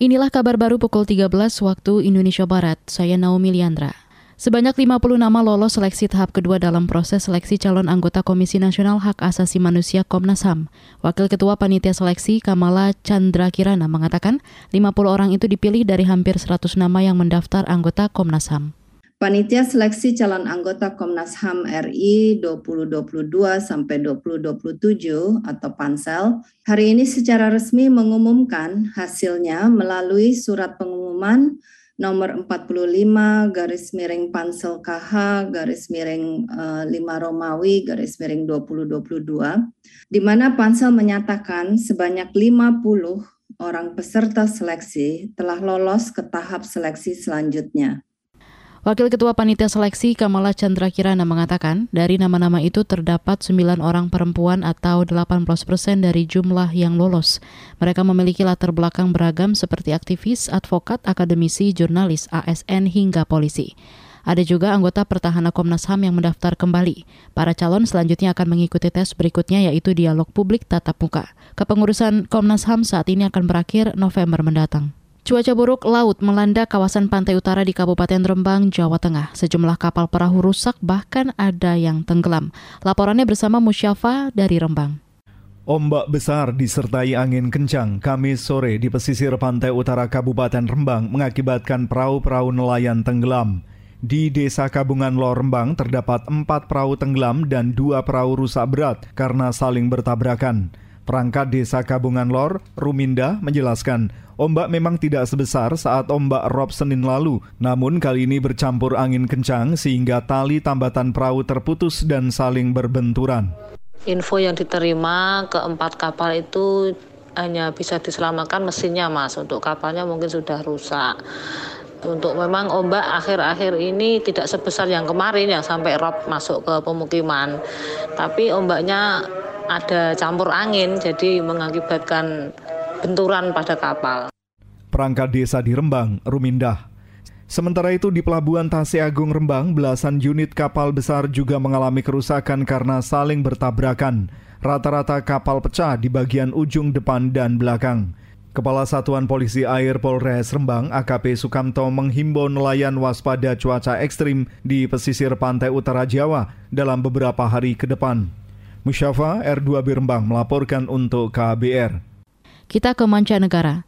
Inilah kabar baru pukul 13 waktu Indonesia Barat. Saya Naomi Liandra. Sebanyak 50 nama lolos seleksi tahap kedua dalam proses seleksi calon anggota Komisi Nasional Hak Asasi Manusia Komnas HAM. Wakil Ketua Panitia Seleksi Kamala Chandra Kirana mengatakan 50 orang itu dipilih dari hampir 100 nama yang mendaftar anggota Komnas HAM. Panitia Seleksi Calon Anggota Komnas HAM RI 2022 sampai 2027 atau Pansel hari ini secara resmi mengumumkan hasilnya melalui surat pengumuman nomor 45 garis miring Pansel KH garis miring uh, eh, 5 Romawi garis miring 2022 di mana Pansel menyatakan sebanyak 50 orang peserta seleksi telah lolos ke tahap seleksi selanjutnya. Wakil Ketua Panitia Seleksi Kamala Chandra Kirana mengatakan, dari nama-nama itu terdapat 9 orang perempuan atau 18 persen dari jumlah yang lolos. Mereka memiliki latar belakang beragam seperti aktivis, advokat, akademisi, jurnalis, ASN, hingga polisi. Ada juga anggota pertahanan Komnas HAM yang mendaftar kembali. Para calon selanjutnya akan mengikuti tes berikutnya yaitu dialog publik tatap muka. Kepengurusan Komnas HAM saat ini akan berakhir November mendatang. Cuaca buruk laut melanda kawasan pantai utara di Kabupaten Rembang, Jawa Tengah. Sejumlah kapal perahu rusak bahkan ada yang tenggelam. Laporannya bersama Musyafa dari Rembang. Ombak besar disertai angin kencang Kamis sore di pesisir pantai utara Kabupaten Rembang mengakibatkan perahu-perahu nelayan tenggelam. Di Desa Kabungan Lor Rembang terdapat empat perahu tenggelam dan dua perahu rusak berat karena saling bertabrakan. Perangkat Desa Kabungan Lor, Ruminda, menjelaskan ombak memang tidak sebesar saat ombak rob Senin lalu, namun kali ini bercampur angin kencang sehingga tali tambatan perahu terputus dan saling berbenturan. Info yang diterima keempat kapal itu hanya bisa diselamatkan mesinnya mas, untuk kapalnya mungkin sudah rusak. Untuk memang ombak akhir-akhir ini tidak sebesar yang kemarin yang sampai rob masuk ke pemukiman. Tapi ombaknya ada campur angin jadi mengakibatkan benturan pada kapal. Perangkat desa di Rembang, Rumindah. Sementara itu di Pelabuhan Tase Agung Rembang, belasan unit kapal besar juga mengalami kerusakan karena saling bertabrakan. Rata-rata kapal pecah di bagian ujung depan dan belakang. Kepala Satuan Polisi Air Polres Rembang AKP Sukamto menghimbau nelayan waspada cuaca ekstrim di pesisir pantai utara Jawa dalam beberapa hari ke depan. Musyafa R2 Birembang melaporkan untuk KBR. Kita ke mancanegara.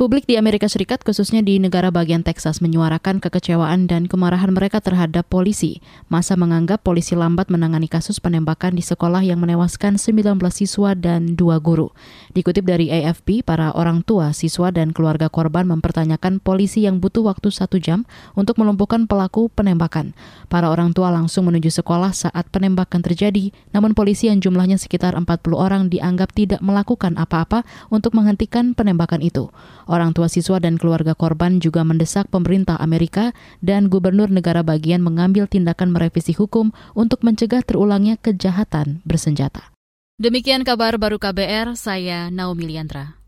Publik di Amerika Serikat, khususnya di negara bagian Texas, menyuarakan kekecewaan dan kemarahan mereka terhadap polisi. Masa menganggap polisi lambat menangani kasus penembakan di sekolah yang menewaskan 19 siswa dan dua guru. Dikutip dari AFP, para orang tua, siswa, dan keluarga korban mempertanyakan polisi yang butuh waktu satu jam untuk melumpuhkan pelaku penembakan. Para orang tua langsung menuju sekolah saat penembakan terjadi, namun polisi yang jumlahnya sekitar 40 orang dianggap tidak melakukan apa-apa untuk menghentikan penembakan itu. Orang tua siswa dan keluarga korban juga mendesak pemerintah Amerika dan gubernur negara bagian mengambil tindakan merevisi hukum untuk mencegah terulangnya kejahatan bersenjata. Demikian kabar baru KBR, saya Naomi Liandra.